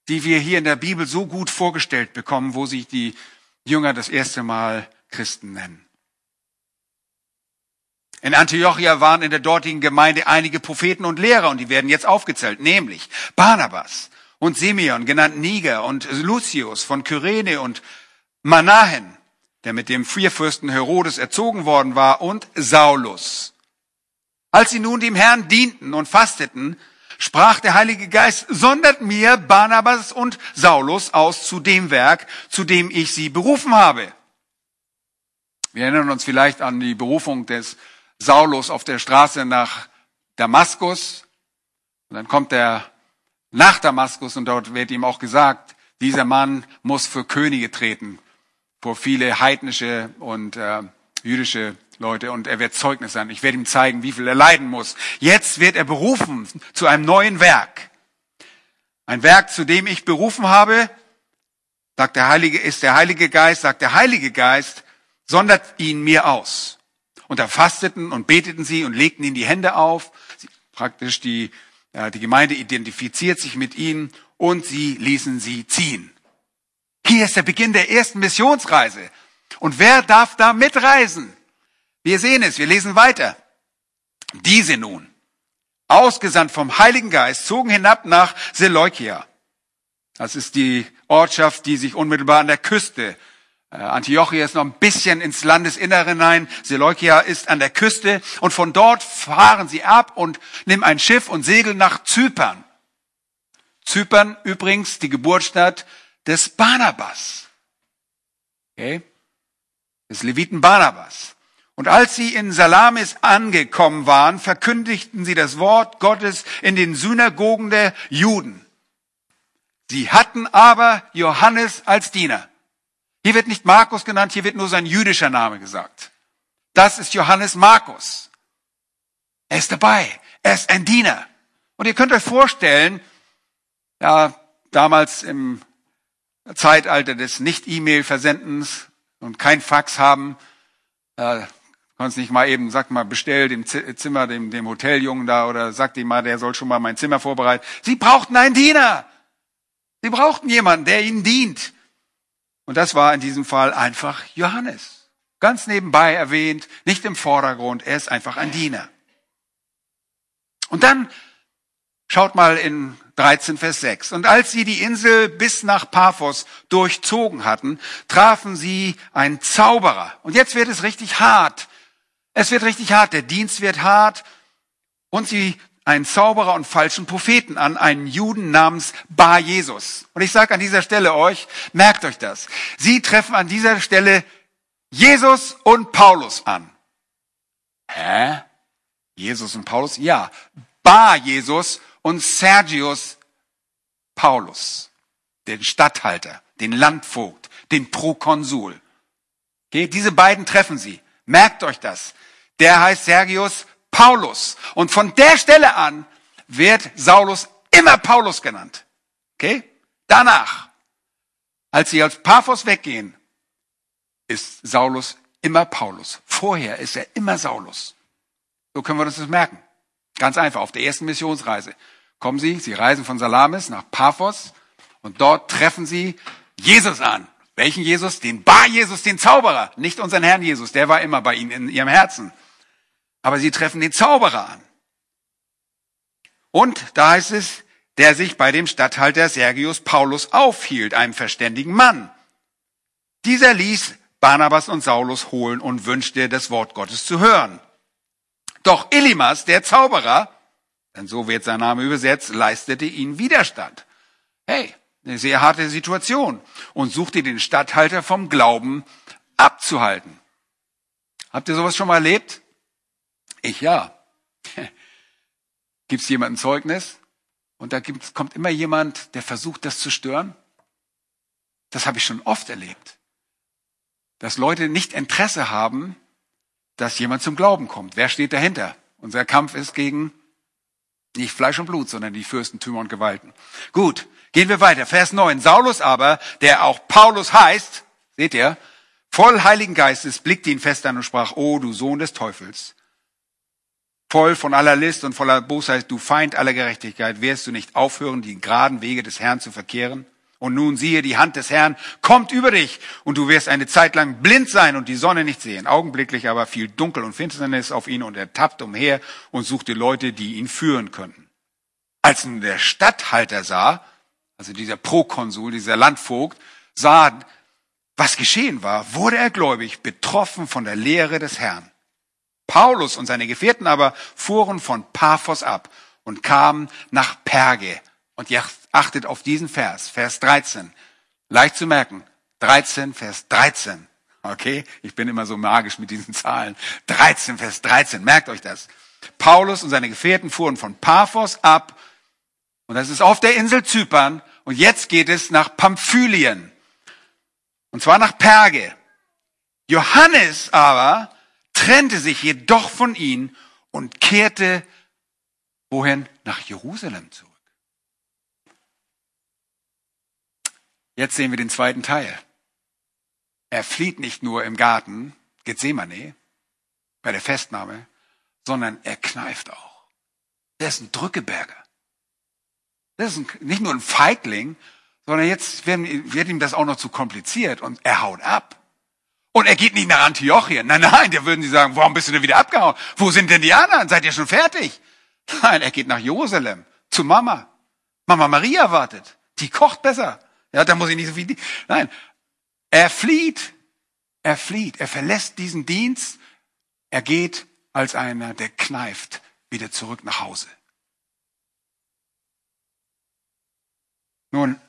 A: die wir hier in der Bibel so gut vorgestellt bekommen, wo sich die Jünger das erste Mal Christen nennen. In Antiochia waren in der dortigen Gemeinde einige Propheten und Lehrer und die werden jetzt aufgezählt, nämlich Barnabas und Simeon, genannt Niger und Lucius von Kyrene und Manahen, der mit dem Vierfürsten Herodes erzogen worden war, und Saulus. Als sie nun dem Herrn dienten und fasteten, sprach der Heilige Geist, sondert mir Barnabas und Saulus aus zu dem Werk, zu dem ich sie berufen habe. Wir erinnern uns vielleicht an die Berufung des Saulus auf der Straße nach Damaskus. Und dann kommt er nach Damaskus und dort wird ihm auch gesagt, Dieser Mann muss für Könige treten, vor viele heidnische und äh, jüdische Leute und er wird Zeugnis sein. Ich werde ihm zeigen, wie viel er leiden muss. Jetzt wird er berufen zu einem neuen Werk. Ein Werk, zu dem ich berufen habe, sagt der Heilige, ist der Heilige Geist, sagt der Heilige Geist, sondert ihn mir aus. Und da fasteten und beteten sie und legten ihnen die Hände auf. Sie, praktisch die, äh, die Gemeinde identifiziert sich mit ihnen und sie ließen sie ziehen. Hier ist der Beginn der ersten Missionsreise. Und wer darf da mitreisen? Wir sehen es, wir lesen weiter. Diese nun, ausgesandt vom Heiligen Geist, zogen hinab nach Seleukia. Das ist die Ortschaft, die sich unmittelbar an der Küste äh, Antiochia ist noch ein bisschen ins Landesinnere hinein. Seleukia ist an der Küste und von dort fahren sie ab und nehmen ein Schiff und segeln nach Zypern. Zypern übrigens die Geburtsstadt des Barnabas. Okay? Des Leviten Barnabas. Und als sie in Salamis angekommen waren, verkündigten sie das Wort Gottes in den Synagogen der Juden. Sie hatten aber Johannes als Diener. Hier wird nicht Markus genannt, hier wird nur sein jüdischer Name gesagt. Das ist Johannes Markus. Er ist dabei. Er ist ein Diener. Und ihr könnt euch vorstellen, ja, damals im Zeitalter des Nicht-E-Mail-Versendens und kein Fax haben, äh, kannst nicht mal eben, sag mal, bestell dem Zimmer, dem, dem Hoteljungen da oder sag ihm mal, der soll schon mal mein Zimmer vorbereiten. Sie brauchten einen Diener. Sie brauchten jemanden, der ihnen dient. Und das war in diesem Fall einfach Johannes. Ganz nebenbei erwähnt, nicht im Vordergrund, er ist einfach ein Diener. Und dann schaut mal in 13, Vers 6. Und als sie die Insel bis nach Paphos durchzogen hatten, trafen sie einen Zauberer. Und jetzt wird es richtig hart. Es wird richtig hart. Der Dienst wird hart. Und sie einen Zauberer und falschen Propheten an, einen Juden namens Bar Jesus. Und ich sage an dieser Stelle euch, merkt euch das. Sie treffen an dieser Stelle Jesus und Paulus an. Hä? Jesus und Paulus? Ja. Bar Jesus und Sergius Paulus. Den Statthalter, den Landvogt, den Prokonsul. Okay, diese beiden treffen sie. Merkt euch das. Der heißt Sergius Paulus. Und von der Stelle an wird Saulus immer Paulus genannt. Okay? Danach, als sie als Paphos weggehen, ist Saulus immer Paulus. Vorher ist er immer Saulus. So können wir uns das merken. Ganz einfach, auf der ersten Missionsreise kommen sie, sie reisen von Salamis nach Paphos und dort treffen sie Jesus an. Welchen Jesus? Den Bar Jesus, den Zauberer, nicht unseren Herrn Jesus, der war immer bei ihnen in ihrem Herzen. Aber sie treffen den Zauberer an. Und da heißt es, der sich bei dem Statthalter Sergius Paulus aufhielt, einem verständigen Mann. Dieser ließ Barnabas und Saulus holen und wünschte, das Wort Gottes zu hören. Doch Elimas, der Zauberer, denn so wird sein Name übersetzt, leistete ihnen Widerstand. Hey, eine sehr harte Situation und suchte den Statthalter vom Glauben abzuhalten. Habt ihr sowas schon mal erlebt? Ich ja. Gibt es jemanden Zeugnis? Und da gibt's, kommt immer jemand, der versucht, das zu stören? Das habe ich schon oft erlebt. Dass Leute nicht Interesse haben, dass jemand zum Glauben kommt. Wer steht dahinter? Unser Kampf ist gegen nicht Fleisch und Blut, sondern die Fürstentümer und Gewalten. Gut, gehen wir weiter. Vers 9. Saulus aber, der auch Paulus heißt, seht ihr, voll Heiligen Geistes blickte ihn fest an und sprach, O du Sohn des Teufels, voll von aller List und voller Bosheit, du Feind aller Gerechtigkeit, wirst du nicht aufhören, die geraden Wege des Herrn zu verkehren? Und nun siehe, die Hand des Herrn kommt über dich und du wirst eine Zeit lang blind sein und die Sonne nicht sehen. Augenblicklich aber fiel Dunkel und Finsternis auf ihn und er tappte umher und suchte Leute, die ihn führen könnten. Als nun der Statthalter sah, also dieser Prokonsul, dieser Landvogt, sah, was geschehen war, wurde er gläubig, betroffen von der Lehre des Herrn. Paulus und seine Gefährten aber fuhren von Paphos ab und kamen nach Perge. Und achtet auf diesen Vers, Vers 13. Leicht zu merken. 13, Vers 13. Okay? Ich bin immer so magisch mit diesen Zahlen. 13, Vers 13. Merkt euch das. Paulus und seine Gefährten fuhren von Paphos ab. Und das ist auf der Insel Zypern Und jetzt geht es nach Pamphylien. Und zwar nach Perge. Johannes aber trennte sich jedoch von ihnen und kehrte wohin? Nach Jerusalem zurück. Jetzt sehen wir den zweiten Teil. Er flieht nicht nur im Garten Gethsemane bei der Festnahme, sondern er kneift auch. Der ist ein Drückeberger. Das ist ein, nicht nur ein Feigling, sondern jetzt werden, wird ihm das auch noch zu kompliziert und er haut ab. Und er geht nicht nach Antiochien. Nein, nein, da würden sie sagen, warum bist du denn wieder abgehauen? Wo sind denn die anderen? Seid ihr schon fertig? Nein, er geht nach Jerusalem zu Mama. Mama Maria wartet. Die kocht besser. Ja, da muss ich nicht so viel. Nein, er flieht. Er flieht. Er verlässt diesen Dienst. Er geht als einer, der kneift, wieder zurück nach Hause. Nun,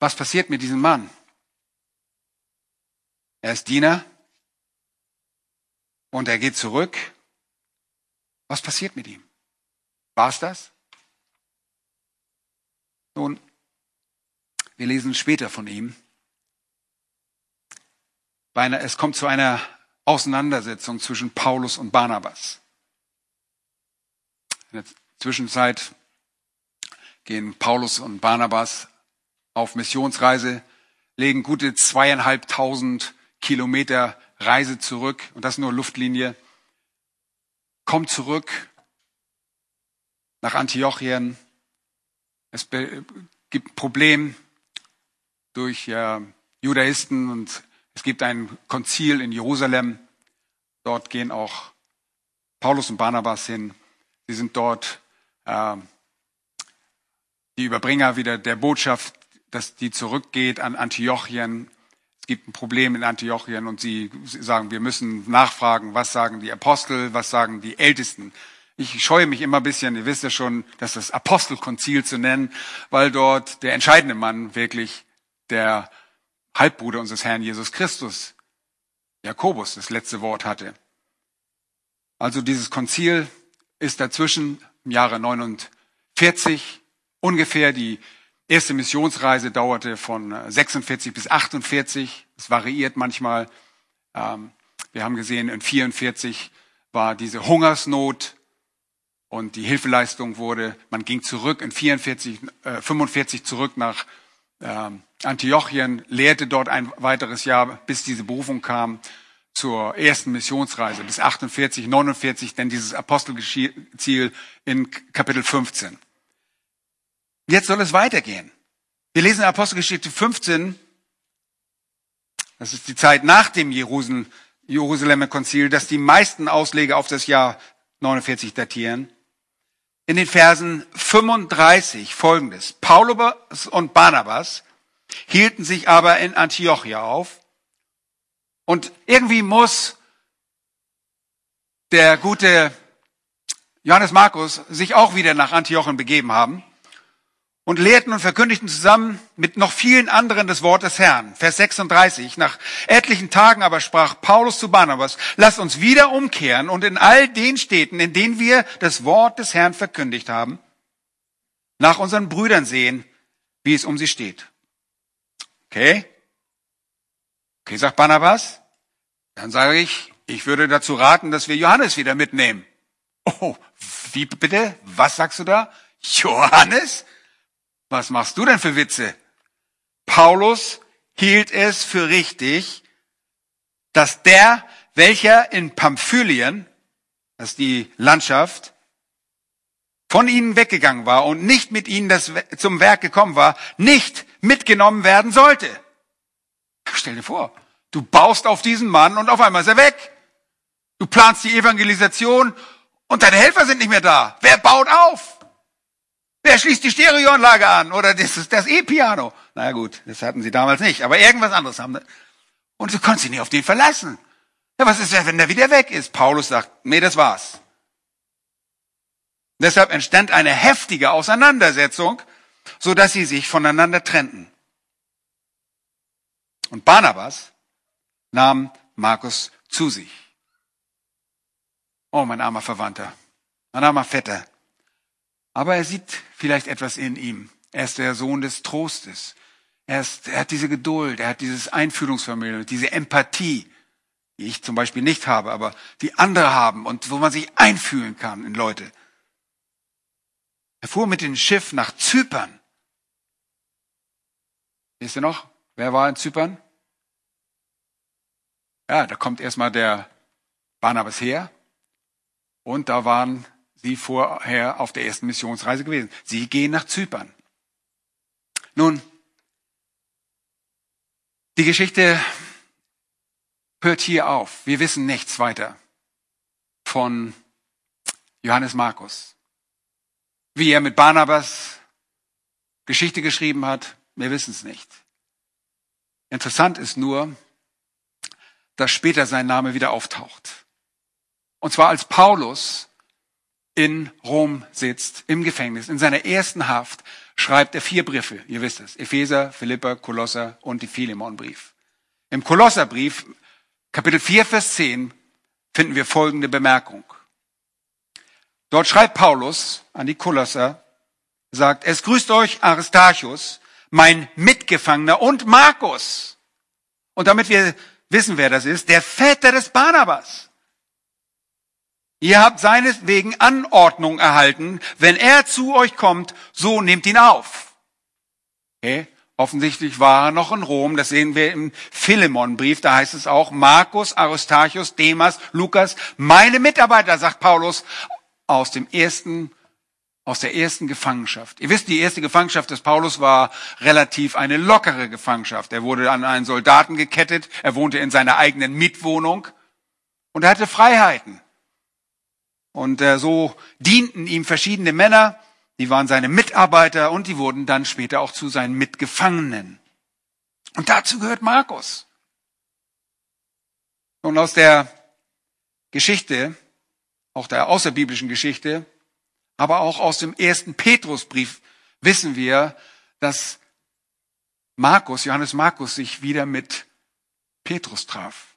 A: was passiert mit diesem Mann? Er ist Diener und er geht zurück. Was passiert mit ihm? War es das? Nun, wir lesen später von ihm. Es kommt zu einer Auseinandersetzung zwischen Paulus und Barnabas. In der Zwischenzeit gehen Paulus und Barnabas auf Missionsreise, legen gute zweieinhalbtausend Kilometer Reise zurück, und das nur Luftlinie, kommt zurück nach Antiochien. Es gibt ein Problem durch äh, Judaisten und es gibt ein Konzil in Jerusalem. Dort gehen auch Paulus und Barnabas hin. Sie sind dort äh, die Überbringer wieder der Botschaft, dass die zurückgeht an Antiochien. Es gibt ein Problem in Antiochien und sie sagen, wir müssen nachfragen, was sagen die Apostel, was sagen die Ältesten. Ich scheue mich immer ein bisschen, ihr wisst ja schon, dass das Apostelkonzil zu nennen, weil dort der entscheidende Mann wirklich der Halbbruder unseres Herrn Jesus Christus, Jakobus, das letzte Wort hatte. Also dieses Konzil ist dazwischen im Jahre 49 ungefähr. Die erste Missionsreise dauerte von 46 bis 48. Es variiert manchmal. Ähm, wir haben gesehen, in 44 war diese Hungersnot und die Hilfeleistung wurde, man ging zurück in 44, äh, 45 zurück nach äh, Antiochien, lehrte dort ein weiteres Jahr, bis diese Berufung kam zur ersten Missionsreise bis 48, 49, denn dieses Apostelziel in Kapitel 15. Jetzt soll es weitergehen. Wir lesen in Apostelgeschichte 15, das ist die Zeit nach dem Jerusalemer Konzil, dass die meisten Ausleger auf das Jahr 49 datieren. In den Versen 35 folgendes. Paulus und Barnabas hielten sich aber in Antiochia auf und irgendwie muss der gute Johannes Markus sich auch wieder nach Antiochen begeben haben und lehrten und verkündigten zusammen mit noch vielen anderen das Wort des Herrn. Vers 36. Nach etlichen Tagen aber sprach Paulus zu Barnabas, lasst uns wieder umkehren und in all den Städten, in denen wir das Wort des Herrn verkündigt haben, nach unseren Brüdern sehen, wie es um sie steht. Okay? Okay, sagt Barnabas. Dann sage ich, ich würde dazu raten, dass wir Johannes wieder mitnehmen. Oh, wie bitte? Was sagst du da? Johannes? Was machst du denn für Witze? Paulus hielt es für richtig, dass der, welcher in Pamphylien, das ist die Landschaft, von ihnen weggegangen war und nicht mit ihnen das, zum Werk gekommen war, nicht mitgenommen werden sollte. Stell dir vor, du baust auf diesen Mann und auf einmal ist er weg. Du planst die Evangelisation und deine Helfer sind nicht mehr da. Wer baut auf? Wer schließt die Stereoanlage an? Oder das das E-Piano? Naja gut, das hatten sie damals nicht, aber irgendwas anderes haben. Und du konntest dich nicht auf den verlassen. Ja, was ist, wenn der wieder weg ist? Paulus sagt, nee, das war's. Deshalb entstand eine heftige Auseinandersetzung, so dass sie sich voneinander trennten. Und Barnabas nahm Markus zu sich. Oh, mein armer Verwandter, mein armer Vetter. Aber er sieht vielleicht etwas in ihm. Er ist der Sohn des Trostes. Er, ist, er hat diese Geduld, er hat dieses Einfühlungsvermögen, diese Empathie, die ich zum Beispiel nicht habe, aber die andere haben und wo man sich einfühlen kann in Leute. Er fuhr mit dem Schiff nach Zypern. Wisst ihr noch? Wer war in Zypern? Ja, da kommt erstmal der Barnabas her. Und da waren sie vorher auf der ersten Missionsreise gewesen. Sie gehen nach Zypern. Nun, die Geschichte hört hier auf. Wir wissen nichts weiter von Johannes Markus. Wie er mit Barnabas Geschichte geschrieben hat, wir wissen es nicht. Interessant ist nur, dass später sein Name wieder auftaucht. Und zwar als Paulus in Rom sitzt, im Gefängnis, in seiner ersten Haft, schreibt er vier Briefe. Ihr wisst es. Epheser, Philippa, Kolosser und die Philemonbrief. Im Kolosserbrief, Kapitel 4, Vers 10, finden wir folgende Bemerkung. Dort schreibt Paulus an die Kolosser, sagt, es grüßt euch Aristarchus, mein Mitgefangener und Markus. Und damit wir wissen, wer das ist, der Väter des Barnabas. Ihr habt seineswegen Anordnung erhalten, wenn er zu euch kommt, so nehmt ihn auf. Okay? Offensichtlich war er noch in Rom, das sehen wir im Philemonbrief, da heißt es auch, Markus, Aristarchus, Demas, Lukas, meine Mitarbeiter, sagt Paulus, aus dem ersten, aus der ersten Gefangenschaft. Ihr wisst, die erste Gefangenschaft des Paulus war relativ eine lockere Gefangenschaft. Er wurde an einen Soldaten gekettet, er wohnte in seiner eigenen Mietwohnung und er hatte Freiheiten. Und äh, so dienten ihm verschiedene Männer, die waren seine Mitarbeiter und die wurden dann später auch zu seinen Mitgefangenen. Und dazu gehört Markus. Und aus der Geschichte, auch der außerbiblischen Geschichte, aber auch aus dem ersten Petrusbrief wissen wir, dass Markus, Johannes Markus, sich wieder mit Petrus traf.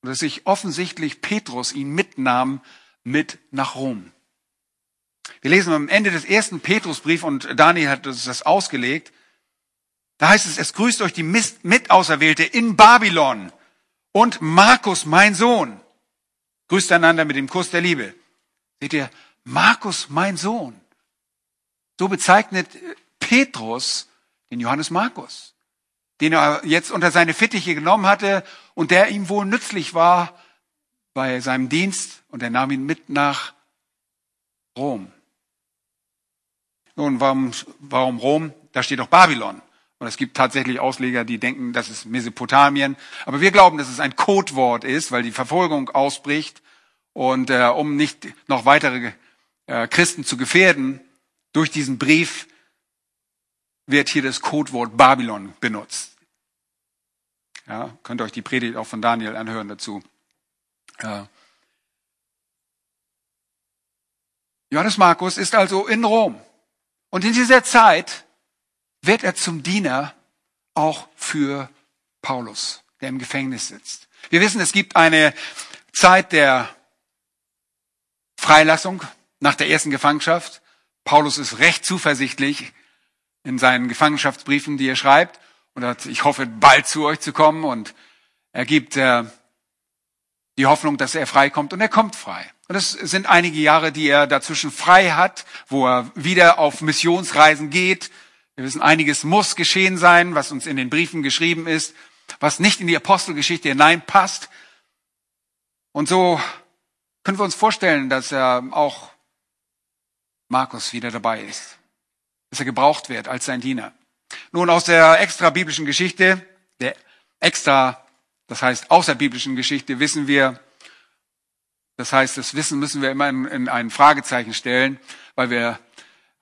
A: Und dass sich offensichtlich Petrus ihn mitnahm mit nach Rom. Wir lesen am Ende des ersten Petrusbrief und Daniel hat das ausgelegt. Da heißt es, es grüßt euch die Mitauserwählte in Babylon und Markus, mein Sohn. Grüßt einander mit dem Kuss der Liebe. Seht ihr, Markus, mein Sohn. So bezeichnet Petrus den Johannes Markus, den er jetzt unter seine Fittiche genommen hatte und der ihm wohl nützlich war bei seinem Dienst und er nahm ihn mit nach Rom. Nun, warum, warum Rom? Da steht doch Babylon. Und es gibt tatsächlich Ausleger, die denken, das ist Mesopotamien. Aber wir glauben, dass es ein Codewort ist, weil die Verfolgung ausbricht. Und äh, um nicht noch weitere äh, Christen zu gefährden, durch diesen Brief wird hier das Codewort Babylon benutzt. Ja, könnt ihr euch die Predigt auch von Daniel anhören dazu. Johannes Markus ist also in Rom. Und in dieser Zeit wird er zum Diener auch für Paulus, der im Gefängnis sitzt. Wir wissen, es gibt eine Zeit der Freilassung nach der ersten Gefangenschaft. Paulus ist recht zuversichtlich in seinen Gefangenschaftsbriefen, die er schreibt. Und hat, ich hoffe, bald zu euch zu kommen. Und er gibt äh, die Hoffnung, dass er frei kommt und er kommt frei. Und es sind einige Jahre, die er dazwischen frei hat, wo er wieder auf Missionsreisen geht. Wir wissen, einiges muss geschehen sein, was uns in den Briefen geschrieben ist, was nicht in die Apostelgeschichte hineinpasst. Und so können wir uns vorstellen, dass er auch Markus wieder dabei ist, dass er gebraucht wird als sein Diener. Nun aus der extra biblischen Geschichte, der extra das heißt, außerbiblischen Geschichte wissen wir, das heißt, das Wissen müssen wir immer in, in ein Fragezeichen stellen, weil wir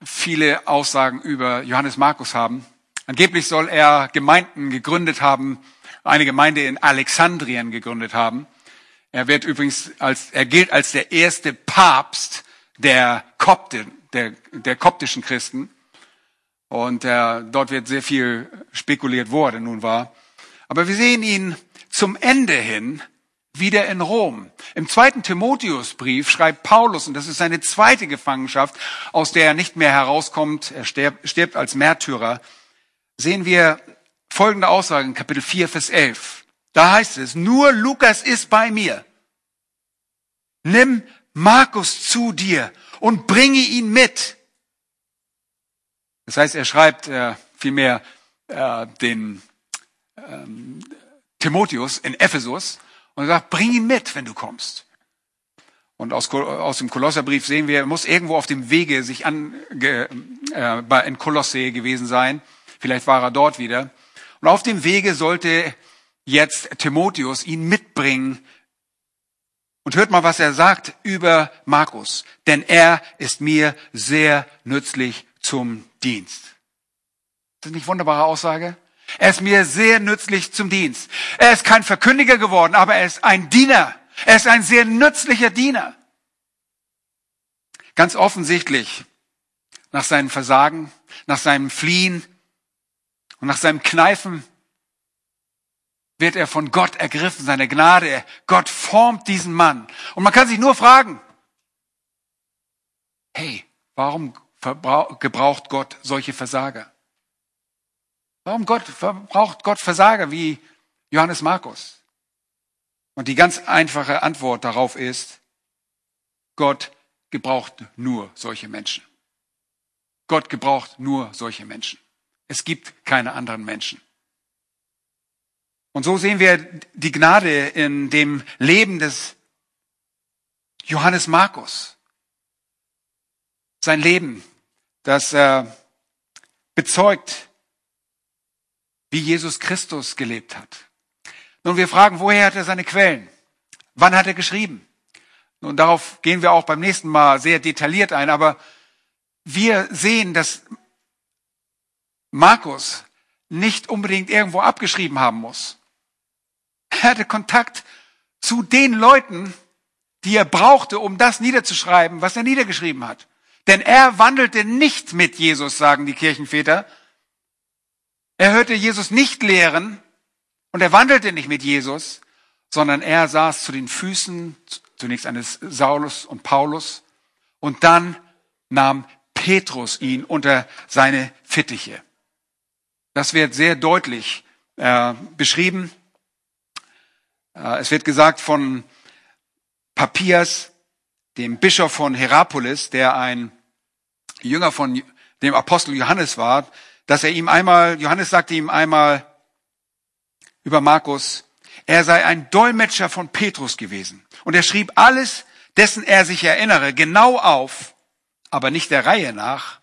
A: viele Aussagen über Johannes Markus haben. Angeblich soll er Gemeinden gegründet haben, eine Gemeinde in Alexandrien gegründet haben. Er wird übrigens als, er gilt als der erste Papst der Kopte, der, der koptischen Christen. Und äh, dort wird sehr viel spekuliert worden, nun war. Aber wir sehen ihn zum Ende hin wieder in Rom. Im zweiten Timotheusbrief schreibt Paulus, und das ist seine zweite Gefangenschaft, aus der er nicht mehr herauskommt, er stirbt, stirbt als Märtyrer, sehen wir folgende Aussage in Kapitel 4, Vers 11. Da heißt es, nur Lukas ist bei mir. Nimm Markus zu dir und bringe ihn mit. Das heißt, er schreibt äh, vielmehr äh, den ähm, Timotheus in Ephesus und sagt, bring ihn mit, wenn du kommst. Und aus, aus dem Kolosserbrief sehen wir, er muss irgendwo auf dem Wege sich an, äh, in Kolosse gewesen sein. Vielleicht war er dort wieder. Und auf dem Wege sollte jetzt Timotheus ihn mitbringen. Und hört mal, was er sagt über Markus. Denn er ist mir sehr nützlich zum Dienst. Das ist nicht wunderbare Aussage? Er ist mir sehr nützlich zum Dienst. Er ist kein Verkündiger geworden, aber er ist ein Diener. Er ist ein sehr nützlicher Diener. Ganz offensichtlich, nach seinem Versagen, nach seinem Fliehen und nach seinem Kneifen wird er von Gott ergriffen, seine Gnade. Gott formt diesen Mann. Und man kann sich nur fragen, hey, warum gebraucht Gott solche Versager? Warum Gott, braucht Gott Versager wie Johannes Markus? Und die ganz einfache Antwort darauf ist, Gott gebraucht nur solche Menschen. Gott gebraucht nur solche Menschen. Es gibt keine anderen Menschen. Und so sehen wir die Gnade in dem Leben des Johannes Markus. Sein Leben, das äh, bezeugt wie Jesus Christus gelebt hat. Nun, wir fragen, woher hat er seine Quellen? Wann hat er geschrieben? Nun, darauf gehen wir auch beim nächsten Mal sehr detailliert ein, aber wir sehen, dass Markus nicht unbedingt irgendwo abgeschrieben haben muss. Er hatte Kontakt zu den Leuten, die er brauchte, um das niederzuschreiben, was er niedergeschrieben hat. Denn er wandelte nicht mit Jesus, sagen die Kirchenväter, er hörte Jesus nicht lehren und er wandelte nicht mit Jesus, sondern er saß zu den Füßen zunächst eines Saulus und Paulus und dann nahm Petrus ihn unter seine Fittiche. Das wird sehr deutlich äh, beschrieben. Äh, es wird gesagt von Papias, dem Bischof von Herapolis, der ein Jünger von dem Apostel Johannes war, dass er ihm einmal, Johannes sagte ihm einmal über Markus, er sei ein Dolmetscher von Petrus gewesen. Und er schrieb alles, dessen er sich erinnere, genau auf, aber nicht der Reihe nach,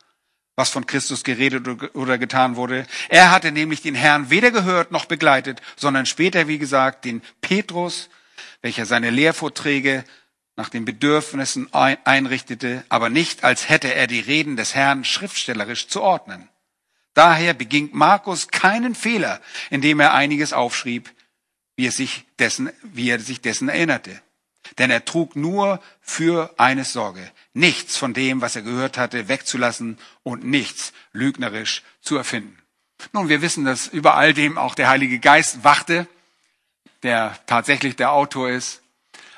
A: was von Christus geredet oder getan wurde. Er hatte nämlich den Herrn weder gehört noch begleitet, sondern später, wie gesagt, den Petrus, welcher seine Lehrvorträge nach den Bedürfnissen einrichtete, aber nicht, als hätte er die Reden des Herrn schriftstellerisch zu ordnen. Daher beging Markus keinen Fehler, indem er einiges aufschrieb, wie er sich dessen, wie er sich dessen erinnerte. Denn er trug nur für eines Sorge, nichts von dem, was er gehört hatte, wegzulassen und nichts lügnerisch zu erfinden. Nun, wir wissen, dass über all dem auch der Heilige Geist wachte, der tatsächlich der Autor ist.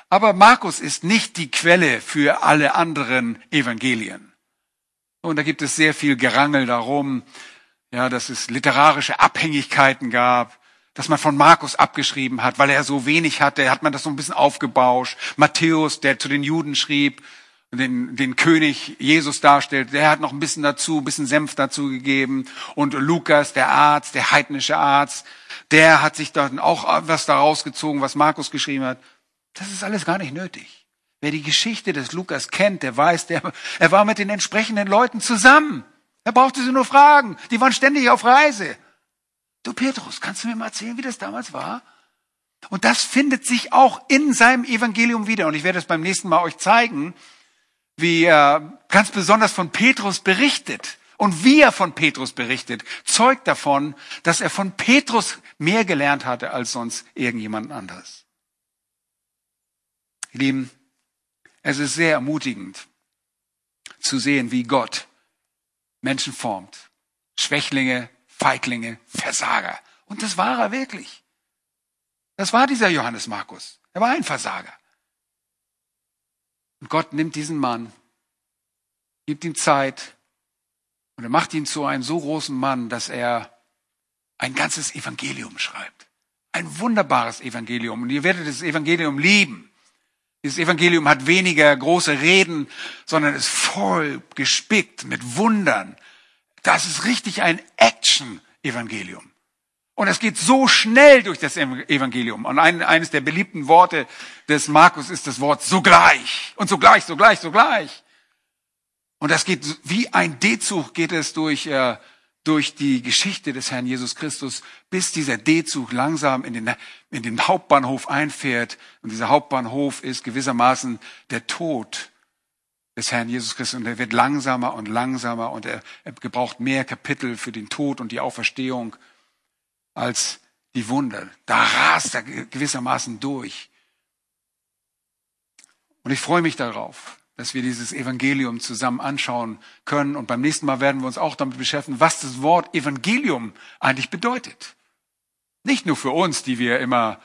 A: Aber Markus ist nicht die Quelle für alle anderen Evangelien. Und da gibt es sehr viel Gerangel darum, ja, dass es literarische Abhängigkeiten gab, dass man von Markus abgeschrieben hat, weil er so wenig hatte, hat man das so ein bisschen aufgebauscht. Matthäus, der zu den Juden schrieb, den, den König Jesus darstellt, der hat noch ein bisschen dazu, ein bisschen Senf dazu gegeben. Und Lukas, der Arzt, der heidnische Arzt, der hat sich dann auch was daraus gezogen, was Markus geschrieben hat. Das ist alles gar nicht nötig. Wer die Geschichte des Lukas kennt, der weiß, der, er war mit den entsprechenden Leuten zusammen. Er brauchte sie nur fragen. Die waren ständig auf Reise. Du Petrus, kannst du mir mal erzählen, wie das damals war? Und das findet sich auch in seinem Evangelium wieder. Und ich werde es beim nächsten Mal euch zeigen, wie er ganz besonders von Petrus berichtet. Und wie er von Petrus berichtet, zeugt davon, dass er von Petrus mehr gelernt hatte als sonst irgendjemand anderes. Lieben, es ist sehr ermutigend zu sehen, wie Gott Menschen formt. Schwächlinge, Feiglinge, Versager. Und das war er wirklich. Das war dieser Johannes Markus. Er war ein Versager. Und Gott nimmt diesen Mann, gibt ihm Zeit und er macht ihn zu einem so großen Mann, dass er ein ganzes Evangelium schreibt. Ein wunderbares Evangelium. Und ihr werdet das Evangelium lieben. Dieses Evangelium hat weniger große Reden, sondern ist voll gespickt mit Wundern. Das ist richtig ein Action-Evangelium. Und es geht so schnell durch das Evangelium. Und ein, eines der beliebten Worte des Markus ist das Wort sogleich. Und sogleich, sogleich, sogleich. Und das geht wie ein D-Zug geht es durch, äh, durch die Geschichte des Herrn Jesus Christus, bis dieser D-Zug langsam in den, in den Hauptbahnhof einfährt. Und dieser Hauptbahnhof ist gewissermaßen der Tod des Herrn Jesus Christus. Und er wird langsamer und langsamer und er, er gebraucht mehr Kapitel für den Tod und die Auferstehung als die Wunder. Da rast er gewissermaßen durch. Und ich freue mich darauf, dass wir dieses Evangelium zusammen anschauen können. Und beim nächsten Mal werden wir uns auch damit beschäftigen, was das Wort Evangelium eigentlich bedeutet. Nicht nur für uns, die wir immer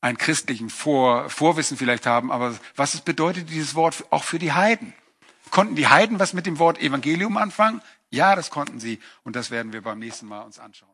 A: einen christlichen Vor Vorwissen vielleicht haben, aber was es bedeutet, dieses Wort auch für die Heiden. Konnten die Heiden was mit dem Wort Evangelium anfangen? Ja, das konnten sie. Und das werden wir beim nächsten Mal uns anschauen.